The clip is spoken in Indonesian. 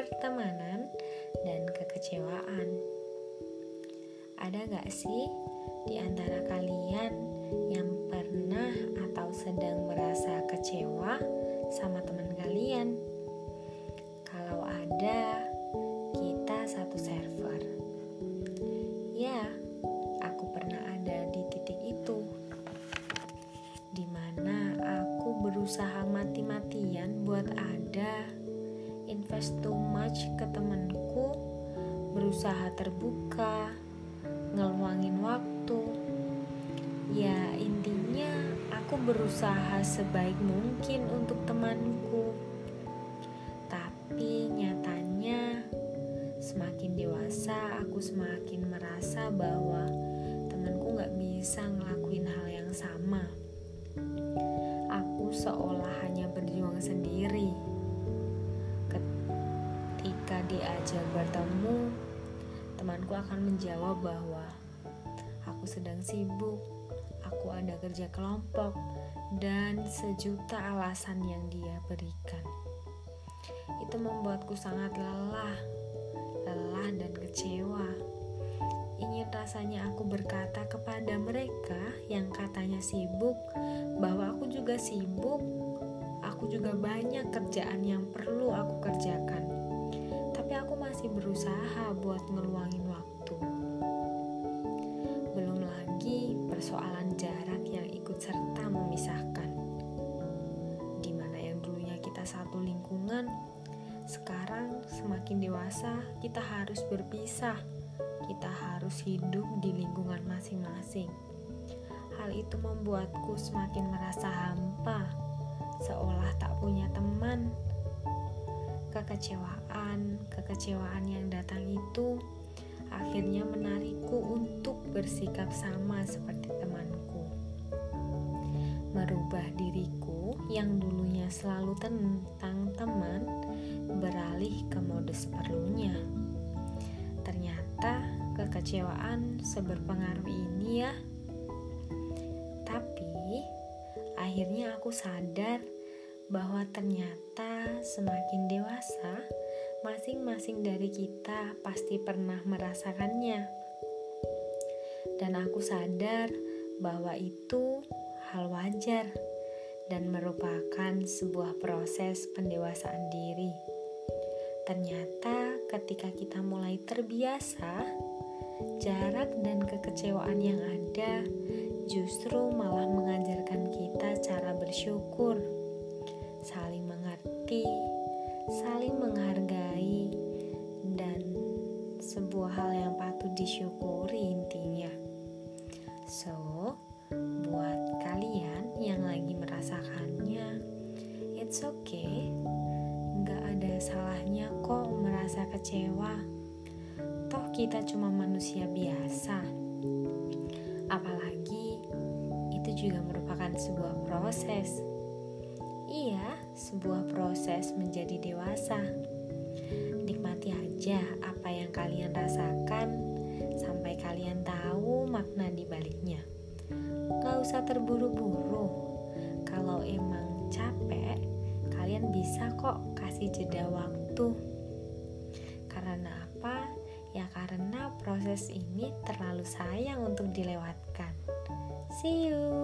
pertemanan dan kekecewaan. Ada gak sih di antara kalian yang pernah atau sedang merasa kecewa sama teman kalian? Kalau ada, kita satu server. Ya, aku pernah ada di titik itu. Di mana aku berusaha mati-matian buat ada, invest too much ke temanku, berusaha terbuka, ngeluangin waktu. Ya, intinya aku berusaha sebaik mungkin untuk temanku. Tapi nyatanya semakin dewasa aku semakin merasa bahwa temanku gak bisa ngelakuin hal yang sama. Aku seolah hanya berjuang sendiri. Diajak bertemu, temanku akan menjawab bahwa aku sedang sibuk, aku ada kerja kelompok, dan sejuta alasan yang dia berikan. Itu membuatku sangat lelah, lelah dan kecewa. Ingin rasanya aku berkata kepada mereka yang katanya sibuk, bahwa aku juga sibuk, aku juga banyak kerjaan yang perlu aku kerjakan masih berusaha buat ngeluangin waktu. Belum lagi persoalan jarak yang ikut serta memisahkan. Di mana yang dulunya kita satu lingkungan, sekarang semakin dewasa kita harus berpisah. Kita harus hidup di lingkungan masing-masing. Hal itu membuatku semakin merasa hampa, seolah tak punya teman Kekecewaan, kekecewaan yang datang itu akhirnya menarikku untuk bersikap sama seperti temanku. Merubah diriku yang dulunya selalu tentang teman beralih ke mode seperlunya. Ternyata kekecewaan seberpengaruh ini ya. Tapi akhirnya aku sadar bahwa ternyata semakin dewasa, masing-masing dari kita pasti pernah merasakannya. Dan aku sadar bahwa itu hal wajar dan merupakan sebuah proses pendewasaan diri. Ternyata, ketika kita mulai terbiasa, jarak dan kekecewaan yang ada justru malah mengajarkan kita cara bersyukur saling mengerti, saling menghargai, dan sebuah hal yang patut disyukuri intinya. So, buat kalian yang lagi merasakannya, it's okay. Nggak ada salahnya kok merasa kecewa. Toh kita cuma manusia biasa. Apalagi itu juga merupakan sebuah proses Iya, sebuah proses menjadi dewasa. Nikmati aja apa yang kalian rasakan sampai kalian tahu makna di baliknya. Gak usah terburu-buru. Kalau emang capek, kalian bisa kok kasih jeda waktu. Karena apa? Ya karena proses ini terlalu sayang untuk dilewatkan. See you.